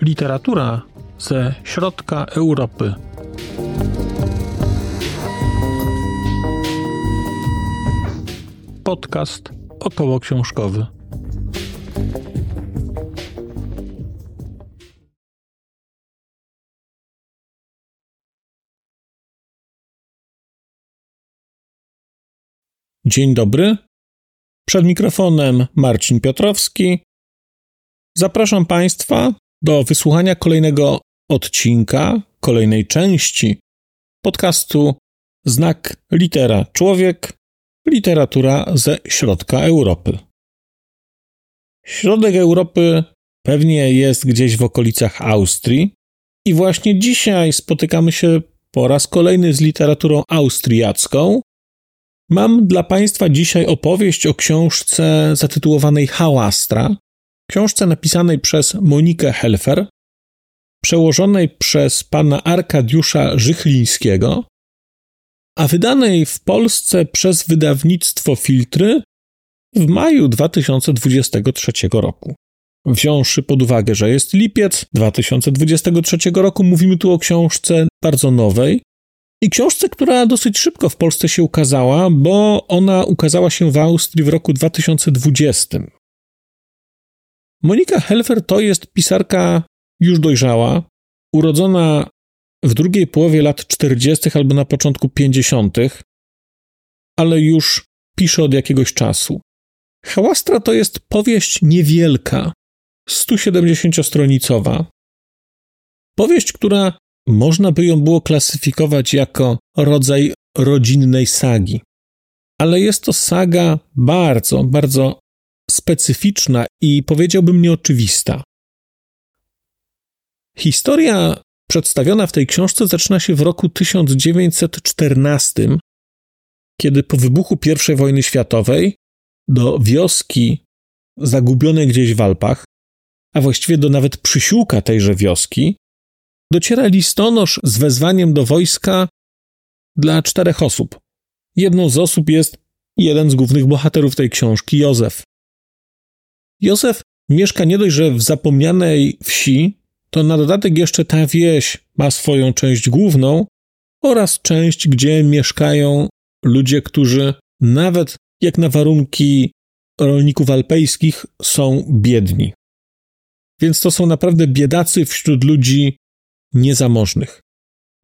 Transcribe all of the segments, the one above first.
Literatura ze środka Europy. Podcast około książkowy. Dzień dobry. Przed mikrofonem Marcin Piotrowski. Zapraszam Państwa do wysłuchania kolejnego odcinka, kolejnej części podcastu Znak Litera Człowiek, literatura ze środka Europy. Środek Europy pewnie jest gdzieś w okolicach Austrii i właśnie dzisiaj spotykamy się po raz kolejny z literaturą austriacką. Mam dla Państwa dzisiaj opowieść o książce zatytułowanej Hałastra, książce napisanej przez Monikę Helfer, przełożonej przez pana Arkadiusza Żychlińskiego, a wydanej w Polsce przez wydawnictwo Filtry w maju 2023 roku. Wziąwszy pod uwagę, że jest lipiec 2023 roku, mówimy tu o książce bardzo nowej i książce, która dosyć szybko w Polsce się ukazała, bo ona ukazała się w Austrii w roku 2020. Monika Helfer to jest pisarka już dojrzała, urodzona w drugiej połowie lat 40. albo na początku 50., ale już pisze od jakiegoś czasu. Hałastra to jest powieść niewielka, 170-stronicowa. Powieść, która można by ją było klasyfikować jako rodzaj rodzinnej sagi. Ale jest to saga bardzo, bardzo specyficzna i powiedziałbym nieoczywista. Historia przedstawiona w tej książce zaczyna się w roku 1914, kiedy po wybuchu I wojny światowej do wioski zagubionej gdzieś w Alpach, a właściwie do nawet przysiłka tejże wioski, dociera listonosz z wezwaniem do wojska dla czterech osób. Jedną z osób jest jeden z głównych bohaterów tej książki, Józef. Józef mieszka nie dość, że w zapomnianej wsi, to na dodatek jeszcze ta wieś ma swoją część główną oraz część, gdzie mieszkają ludzie, którzy nawet jak na warunki rolników alpejskich są biedni. Więc to są naprawdę biedacy wśród ludzi niezamożnych.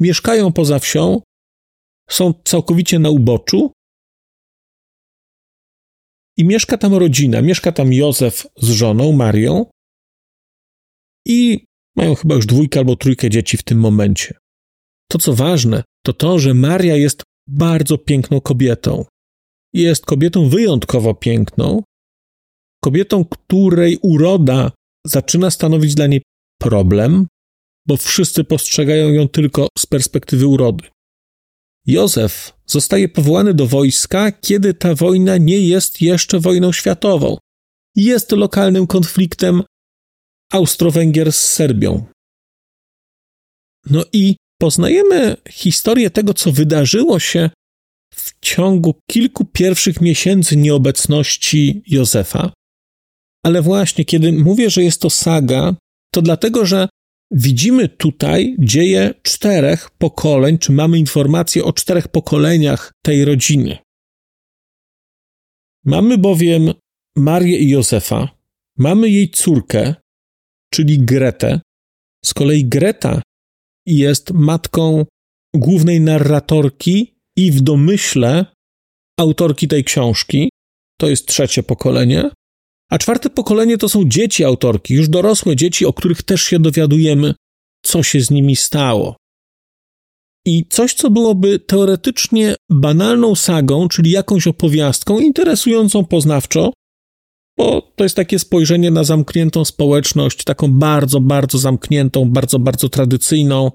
Mieszkają poza wsią, są całkowicie na uboczu i mieszka tam rodzina. Mieszka tam Józef z żoną Marią i mają chyba już dwójkę albo trójkę dzieci w tym momencie. To co ważne, to to, że Maria jest bardzo piękną kobietą. Jest kobietą wyjątkowo piękną, kobietą, której uroda zaczyna stanowić dla niej problem, bo wszyscy postrzegają ją tylko z perspektywy urody. Józef zostaje powołany do wojska, kiedy ta wojna nie jest jeszcze wojną światową. Jest lokalnym konfliktem Austro-Węgier z Serbią. No i poznajemy historię tego, co wydarzyło się w ciągu kilku pierwszych miesięcy nieobecności Józefa. Ale właśnie, kiedy mówię, że jest to saga, to dlatego, że Widzimy tutaj dzieje czterech pokoleń, czy mamy informacje o czterech pokoleniach tej rodziny. Mamy bowiem Marię i Józefa, mamy jej córkę, czyli Gretę. Z kolei Greta jest matką głównej narratorki i w domyśle autorki tej książki. To jest trzecie pokolenie. A czwarte pokolenie to są dzieci autorki, już dorosłe dzieci, o których też się dowiadujemy, co się z nimi stało. I coś, co byłoby teoretycznie banalną sagą, czyli jakąś opowiastką interesującą poznawczo, bo to jest takie spojrzenie na zamkniętą społeczność, taką bardzo, bardzo zamkniętą, bardzo, bardzo tradycyjną,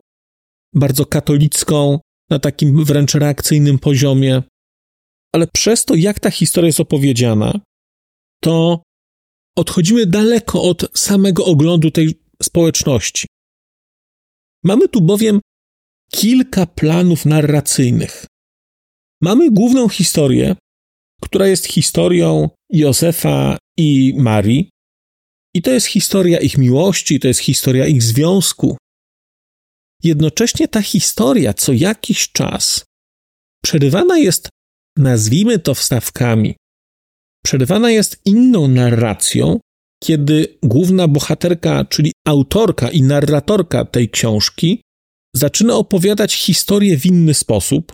bardzo katolicką, na takim wręcz reakcyjnym poziomie. Ale przez to, jak ta historia jest opowiedziana, to odchodzimy daleko od samego oglądu tej społeczności. Mamy tu bowiem kilka planów narracyjnych. mamy główną historię, która jest historią Józefa i Marii. I to jest historia ich miłości, to jest historia ich związku. Jednocześnie ta historia co jakiś czas przerywana jest, nazwijmy to wstawkami, przerywana jest inną narracją, kiedy główna bohaterka, czyli autorka i narratorka tej książki, zaczyna opowiadać historię w inny sposób,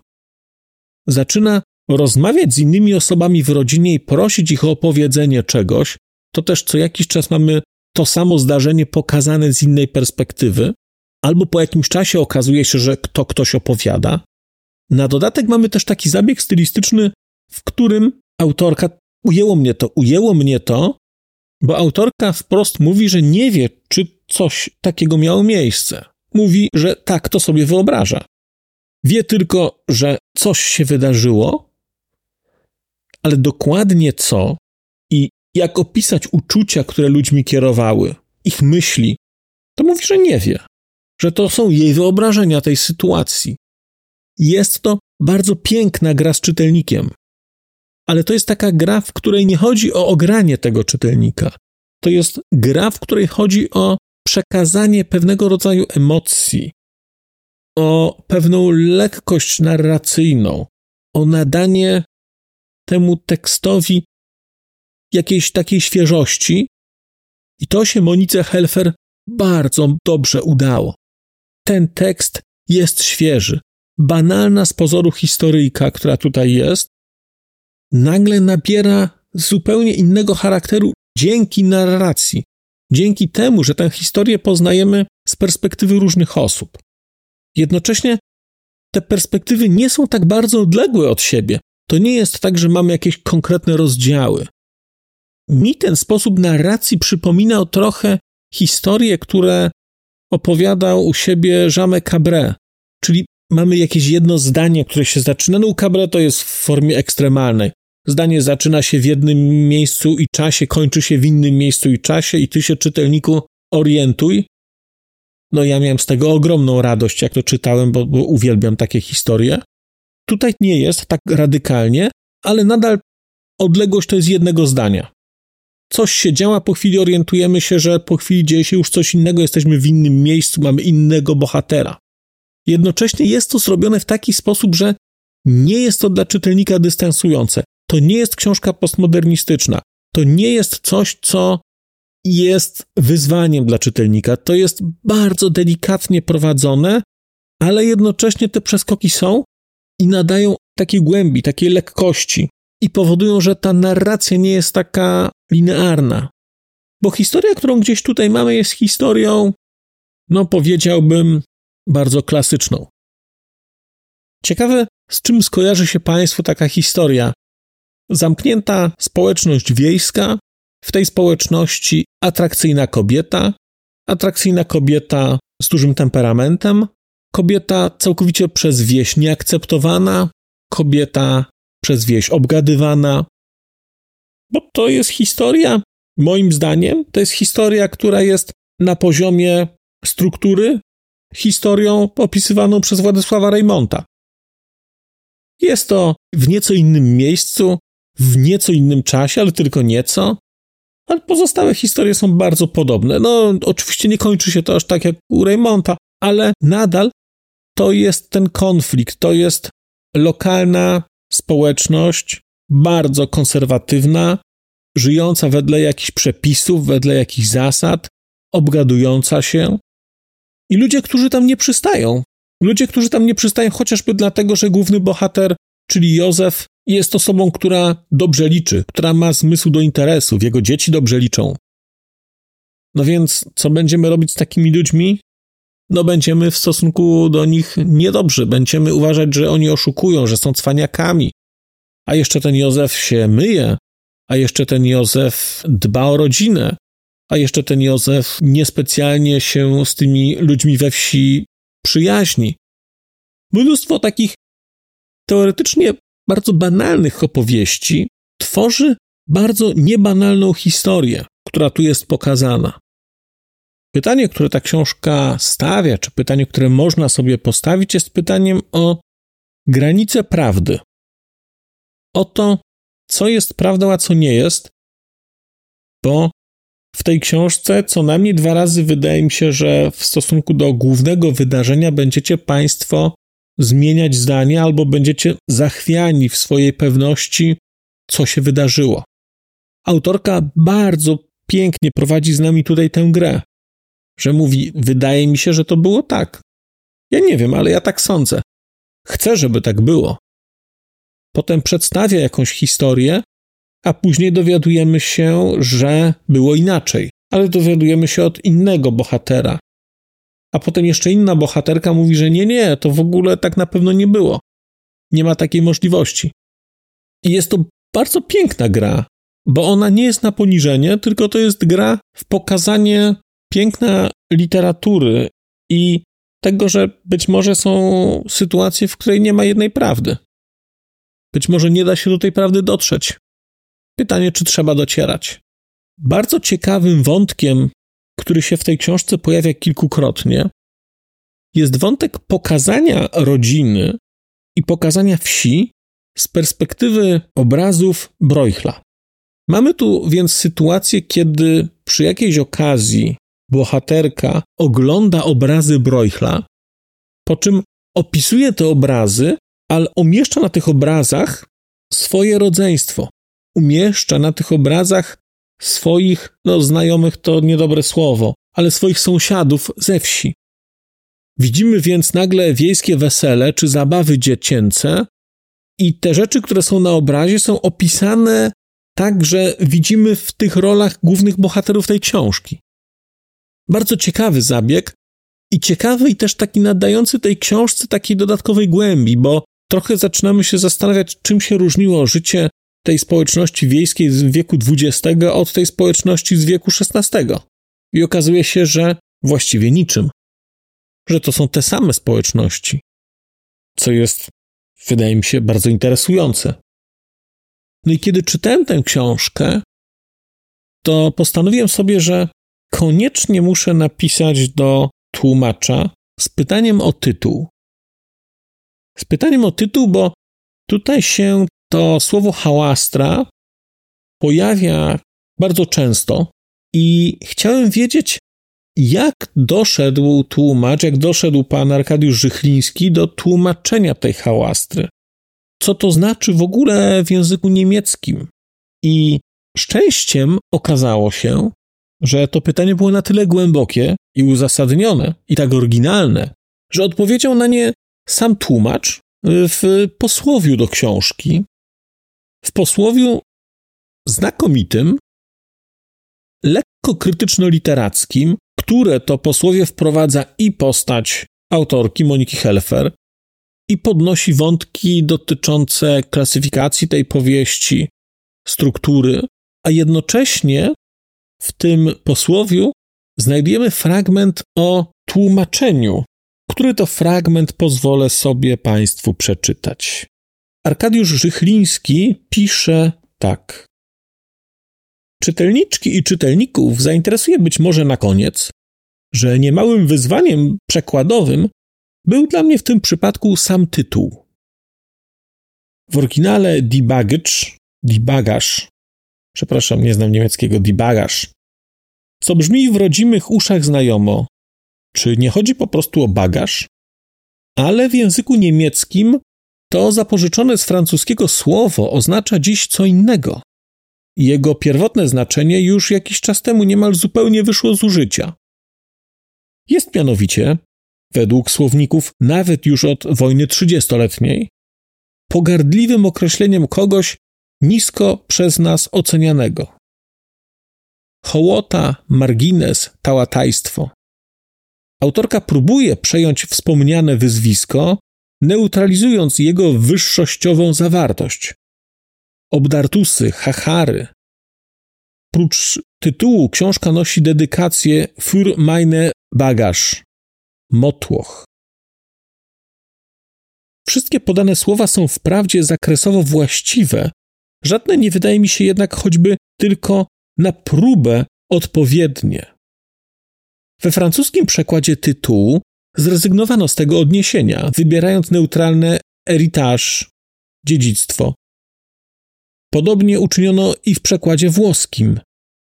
zaczyna rozmawiać z innymi osobami w rodzinie i prosić ich o opowiedzenie czegoś, to też co jakiś czas mamy to samo zdarzenie pokazane z innej perspektywy, albo po jakimś czasie okazuje się, że to ktoś opowiada. Na dodatek mamy też taki zabieg stylistyczny, w którym autorka ujęło mnie to, ujęło mnie to, bo autorka wprost mówi, że nie wie, czy coś takiego miało miejsce. Mówi, że tak to sobie wyobraża. Wie tylko, że coś się wydarzyło, ale dokładnie co i jak opisać uczucia, które ludźmi kierowały, ich myśli, to mówi, że nie wie, że to są jej wyobrażenia tej sytuacji. Jest to bardzo piękna gra z czytelnikiem, ale to jest taka gra, w której nie chodzi o ogranie tego czytelnika. To jest gra, w której chodzi o przekazanie pewnego rodzaju emocji, o pewną lekkość narracyjną, o nadanie temu tekstowi jakiejś takiej świeżości. I to się Monice Helfer bardzo dobrze udało. Ten tekst jest świeży. Banalna z pozoru historyjka, która tutaj jest, nagle nabiera zupełnie innego charakteru dzięki narracji, dzięki temu, że tę historię poznajemy z perspektywy różnych osób. Jednocześnie te perspektywy nie są tak bardzo odległe od siebie. To nie jest tak, że mamy jakieś konkretne rozdziały. Mi ten sposób narracji przypominał trochę historie, które opowiadał u siebie Jean Cabret, czyli mamy jakieś jedno zdanie, które się zaczyna. No u Cabret to jest w formie ekstremalnej. Zdanie zaczyna się w jednym miejscu i czasie, kończy się w innym miejscu i czasie, i ty się, czytelniku, orientuj. No, ja miałem z tego ogromną radość, jak to czytałem, bo, bo uwielbiam takie historie. Tutaj nie jest tak radykalnie, ale nadal odległość to jest jednego zdania. Coś się działa, po chwili orientujemy się, że po chwili dzieje się już coś innego, jesteśmy w innym miejscu, mamy innego bohatera. Jednocześnie jest to zrobione w taki sposób, że nie jest to dla czytelnika dystansujące. To nie jest książka postmodernistyczna. To nie jest coś, co jest wyzwaniem dla czytelnika. To jest bardzo delikatnie prowadzone, ale jednocześnie te przeskoki są i nadają takiej głębi, takiej lekkości i powodują, że ta narracja nie jest taka linearna. Bo historia, którą gdzieś tutaj mamy, jest historią, no powiedziałbym, bardzo klasyczną. Ciekawe, z czym skojarzy się Państwu taka historia. Zamknięta społeczność wiejska, w tej społeczności atrakcyjna kobieta, atrakcyjna kobieta z dużym temperamentem, kobieta całkowicie przez wieś nieakceptowana, kobieta przez wieś obgadywana. Bo to jest historia, moim zdaniem, to jest historia, która jest na poziomie struktury historią opisywaną przez Władysława Reymonta. Jest to w nieco innym miejscu, w nieco innym czasie, ale tylko nieco. Ale pozostałe historie są bardzo podobne. No, oczywiście nie kończy się to aż tak jak u Reymonta, ale nadal to jest ten konflikt, to jest lokalna społeczność, bardzo konserwatywna, żyjąca wedle jakichś przepisów, wedle jakichś zasad, obgadująca się. I ludzie, którzy tam nie przystają. Ludzie, którzy tam nie przystają chociażby dlatego, że główny bohater, czyli Józef, jest osobą, która dobrze liczy, która ma zmysł do interesów, jego dzieci dobrze liczą. No więc, co będziemy robić z takimi ludźmi? No, będziemy w stosunku do nich niedobrzy, będziemy uważać, że oni oszukują, że są cwaniakami. A jeszcze ten Józef się myje, a jeszcze ten Józef dba o rodzinę, a jeszcze ten Józef niespecjalnie się z tymi ludźmi we wsi przyjaźni. Mnóstwo takich teoretycznie bardzo banalnych opowieści tworzy bardzo niebanalną historię, która tu jest pokazana. Pytanie, które ta książka stawia, czy pytanie, które można sobie postawić, jest pytaniem o granicę prawdy. o to, co jest prawdą, a co nie jest, bo w tej książce co najmniej dwa razy wydaje mi się, że w stosunku do głównego wydarzenia będziecie Państwo zmieniać zdanie albo będziecie zachwiani w swojej pewności, co się wydarzyło. Autorka bardzo pięknie prowadzi z nami tutaj tę grę, że mówi: Wydaje mi się, że to było tak. Ja nie wiem, ale ja tak sądzę. Chcę, żeby tak było. Potem przedstawia jakąś historię, a później dowiadujemy się, że było inaczej, ale dowiadujemy się od innego bohatera. A potem jeszcze inna bohaterka mówi, że nie, nie, to w ogóle tak na pewno nie było. Nie ma takiej możliwości. I jest to bardzo piękna gra, bo ona nie jest na poniżenie, tylko to jest gra w pokazanie piękna literatury i tego, że być może są sytuacje, w której nie ma jednej prawdy. Być może nie da się do tej prawdy dotrzeć. Pytanie, czy trzeba docierać. Bardzo ciekawym wątkiem, który się w tej książce pojawia kilkukrotnie, jest wątek pokazania rodziny i pokazania wsi z perspektywy obrazów Broichla. Mamy tu więc sytuację, kiedy przy jakiejś okazji bohaterka ogląda obrazy Broichla, po czym opisuje te obrazy, ale umieszcza na tych obrazach swoje rodzeństwo. Umieszcza na tych obrazach swoich, no znajomych to niedobre słowo, ale swoich sąsiadów ze wsi. Widzimy więc nagle wiejskie wesele czy zabawy dziecięce, i te rzeczy, które są na obrazie, są opisane tak, że widzimy w tych rolach głównych bohaterów tej książki. Bardzo ciekawy zabieg i ciekawy i też taki nadający tej książce takiej dodatkowej głębi, bo trochę zaczynamy się zastanawiać, czym się różniło życie tej społeczności wiejskiej z wieku XX od tej społeczności z wieku XVI. I okazuje się, że właściwie niczym. Że to są te same społeczności. Co jest, wydaje mi się, bardzo interesujące. No i kiedy czytałem tę książkę, to postanowiłem sobie, że koniecznie muszę napisać do tłumacza z pytaniem o tytuł. Z pytaniem o tytuł, bo tutaj się to słowo hałastra pojawia bardzo często i chciałem wiedzieć, jak doszedł tłumacz, jak doszedł pan Arkadiusz Żychliński do tłumaczenia tej hałastry. Co to znaczy w ogóle w języku niemieckim? I szczęściem okazało się, że to pytanie było na tyle głębokie i uzasadnione, i tak oryginalne, że odpowiedział na nie sam tłumacz w posłowiu do książki. W posłowiu znakomitym, lekko krytyczno-literackim, które to posłowie wprowadza i postać autorki Moniki Helfer, i podnosi wątki dotyczące klasyfikacji tej powieści, struktury, a jednocześnie w tym posłowiu znajdujemy fragment o tłumaczeniu, który to fragment pozwolę sobie Państwu przeczytać. Arkadiusz Żychliński pisze tak. Czytelniczki i czytelników zainteresuje być może na koniec, że niemałym wyzwaniem przekładowym był dla mnie w tym przypadku sam tytuł. W oryginale debugage, debagaż, przepraszam, nie znam niemieckiego, debagaż, co brzmi w rodzimych uszach znajomo. Czy nie chodzi po prostu o bagaż? Ale w języku niemieckim to zapożyczone z francuskiego słowo oznacza dziś co innego. Jego pierwotne znaczenie już jakiś czas temu niemal zupełnie wyszło z użycia. Jest mianowicie, według słowników nawet już od wojny trzydziestoletniej, pogardliwym określeniem kogoś nisko przez nas ocenianego. Hołota, margines, tałatajstwo. Autorka próbuje przejąć wspomniane wyzwisko, neutralizując jego wyższościową zawartość. Obdartusy, hachary. Prócz tytułu książka nosi dedykację Für meine Bagage motłoch. Wszystkie podane słowa są wprawdzie zakresowo właściwe, żadne nie wydaje mi się jednak choćby tylko na próbę odpowiednie. We francuskim przekładzie tytułu zrezygnowano z tego odniesienia, wybierając neutralne héritage, dziedzictwo. Podobnie uczyniono i w przekładzie włoskim.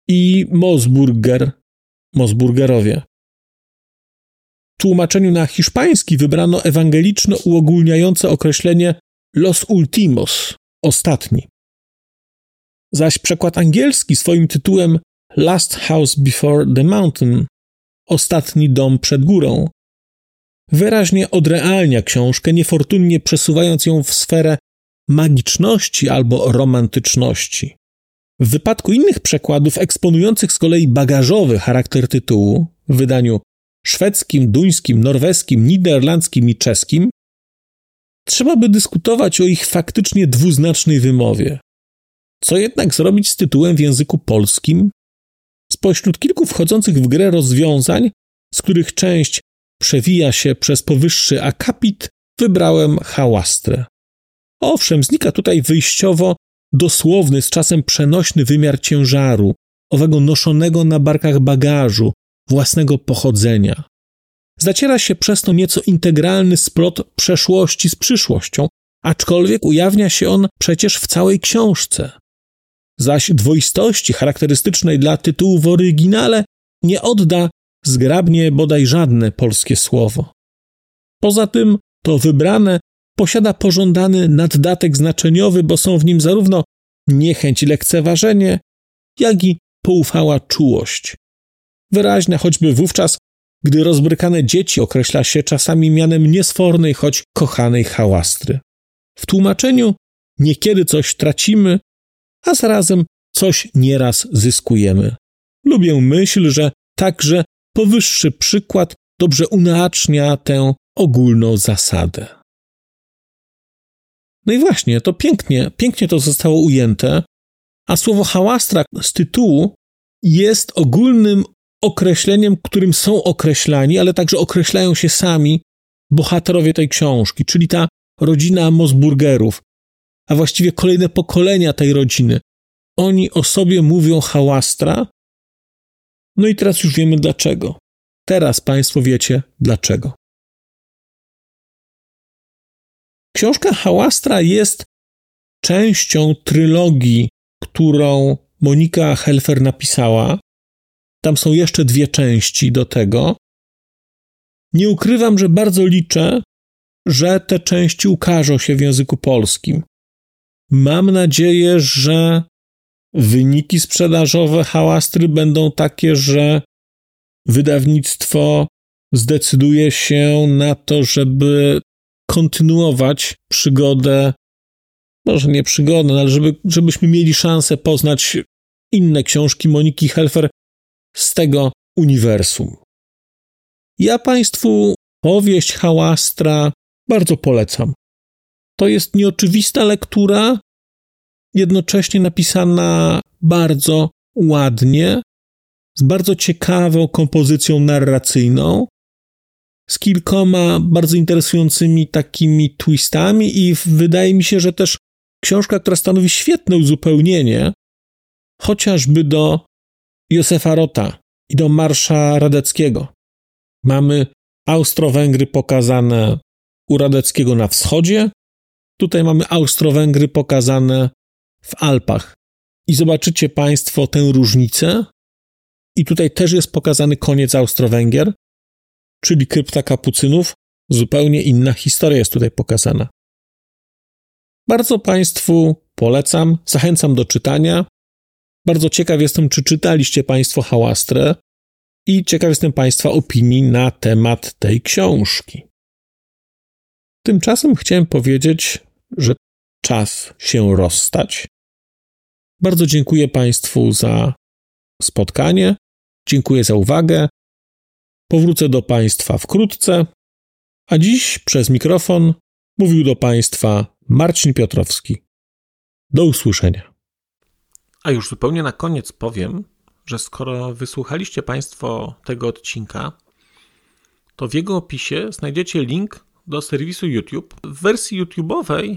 I Mosburger, Mosburgerowie. W tłumaczeniu na hiszpański wybrano ewangeliczno uogólniające określenie los ultimos, ostatni. Zaś przekład angielski swoim tytułem Last House Before the Mountain, ostatni dom przed górą, wyraźnie odrealnia książkę, niefortunnie przesuwając ją w sferę magiczności albo romantyczności. W wypadku innych przekładów eksponujących z kolei bagażowy charakter tytułu w wydaniu szwedzkim, duńskim, norweskim, niderlandzkim i czeskim, trzeba by dyskutować o ich faktycznie dwuznacznej wymowie. Co jednak zrobić z tytułem w języku polskim? Spośród kilku wchodzących w grę rozwiązań, z których część przewija się przez powyższy akapit, wybrałem hałastrę. Owszem, znika tutaj wyjściowo dosłowny, z czasem przenośny wymiar ciężaru, owego noszonego na barkach bagażu, własnego pochodzenia. Zaciera się przez to nieco integralny splot przeszłości z przyszłością, aczkolwiek ujawnia się on przecież w całej książce. Zaś dwoistości charakterystycznej dla tytułu w oryginale nie odda zgrabnie bodaj żadne polskie słowo. Poza tym to wybrane posiada pożądany naddatek znaczeniowy, bo są w nim zarówno niechęć i lekceważenie, jak i poufała czułość. Wyraźna choćby wówczas, gdy rozbrykane dzieci określa się czasami mianem niesfornej, choć kochanej hałastry. W tłumaczeniu niekiedy coś tracimy, a zarazem coś nieraz zyskujemy. Lubię myśl, że także powyższy przykład dobrze unacznia tę ogólną zasadę. No i właśnie, to pięknie, pięknie to zostało ujęte, a słowo hałastra z tytułu jest ogólnym określeniem, którym są określani, ale także określają się sami bohaterowie tej książki, czyli ta rodzina Mosburgerów, a właściwie kolejne pokolenia tej rodziny. Oni o sobie mówią hałastra. No i teraz już wiemy dlaczego. Teraz Państwo wiecie dlaczego. Książka Hałastra jest częścią trylogii, którą Monika Helfer napisała. Tam są jeszcze dwie części do tego. Nie ukrywam, że bardzo liczę, że te części ukażą się w języku polskim. Mam nadzieję, że wyniki sprzedażowe hałastry będą takie, że wydawnictwo zdecyduje się na to, żeby kontynuować przygodę, może nie przygodę, ale żeby, żebyśmy mieli szansę poznać inne książki Moniki Helfer z tego uniwersum. Ja Państwu powieść Hałastra bardzo polecam. To jest nieoczywista lektura, jednocześnie napisana bardzo ładnie, z bardzo ciekawą kompozycją narracyjną, z kilkoma bardzo interesującymi takimi twistami, i wydaje mi się, że też książka, która stanowi świetne uzupełnienie chociażby do Józefa Rota i do Marsza Radeckiego. Mamy Austro-Węgry pokazane u Radeckiego na wschodzie, tutaj mamy Austro-Węgry pokazane w Alpach. I zobaczycie Państwo tę różnicę. I tutaj też jest pokazany koniec Austro-Węgier, czyli krypta kapucynów. Zupełnie inna historia jest tutaj pokazana. Bardzo Państwu polecam, zachęcam do czytania. Bardzo ciekaw jestem, czy czytaliście Państwo Hałastrę i ciekaw jestem Państwa opinii na temat tej książki. Tymczasem chciałem powiedzieć, że czas się rozstać. Bardzo dziękuję Państwu za spotkanie. Dziękuję za uwagę. Powrócę do Państwa wkrótce. A dziś przez mikrofon mówił do Państwa Marcin Piotrowski. Do usłyszenia. A już zupełnie na koniec powiem, że skoro wysłuchaliście Państwo tego odcinka, to w jego opisie znajdziecie link do serwisu YouTube. W wersji YouTube'owej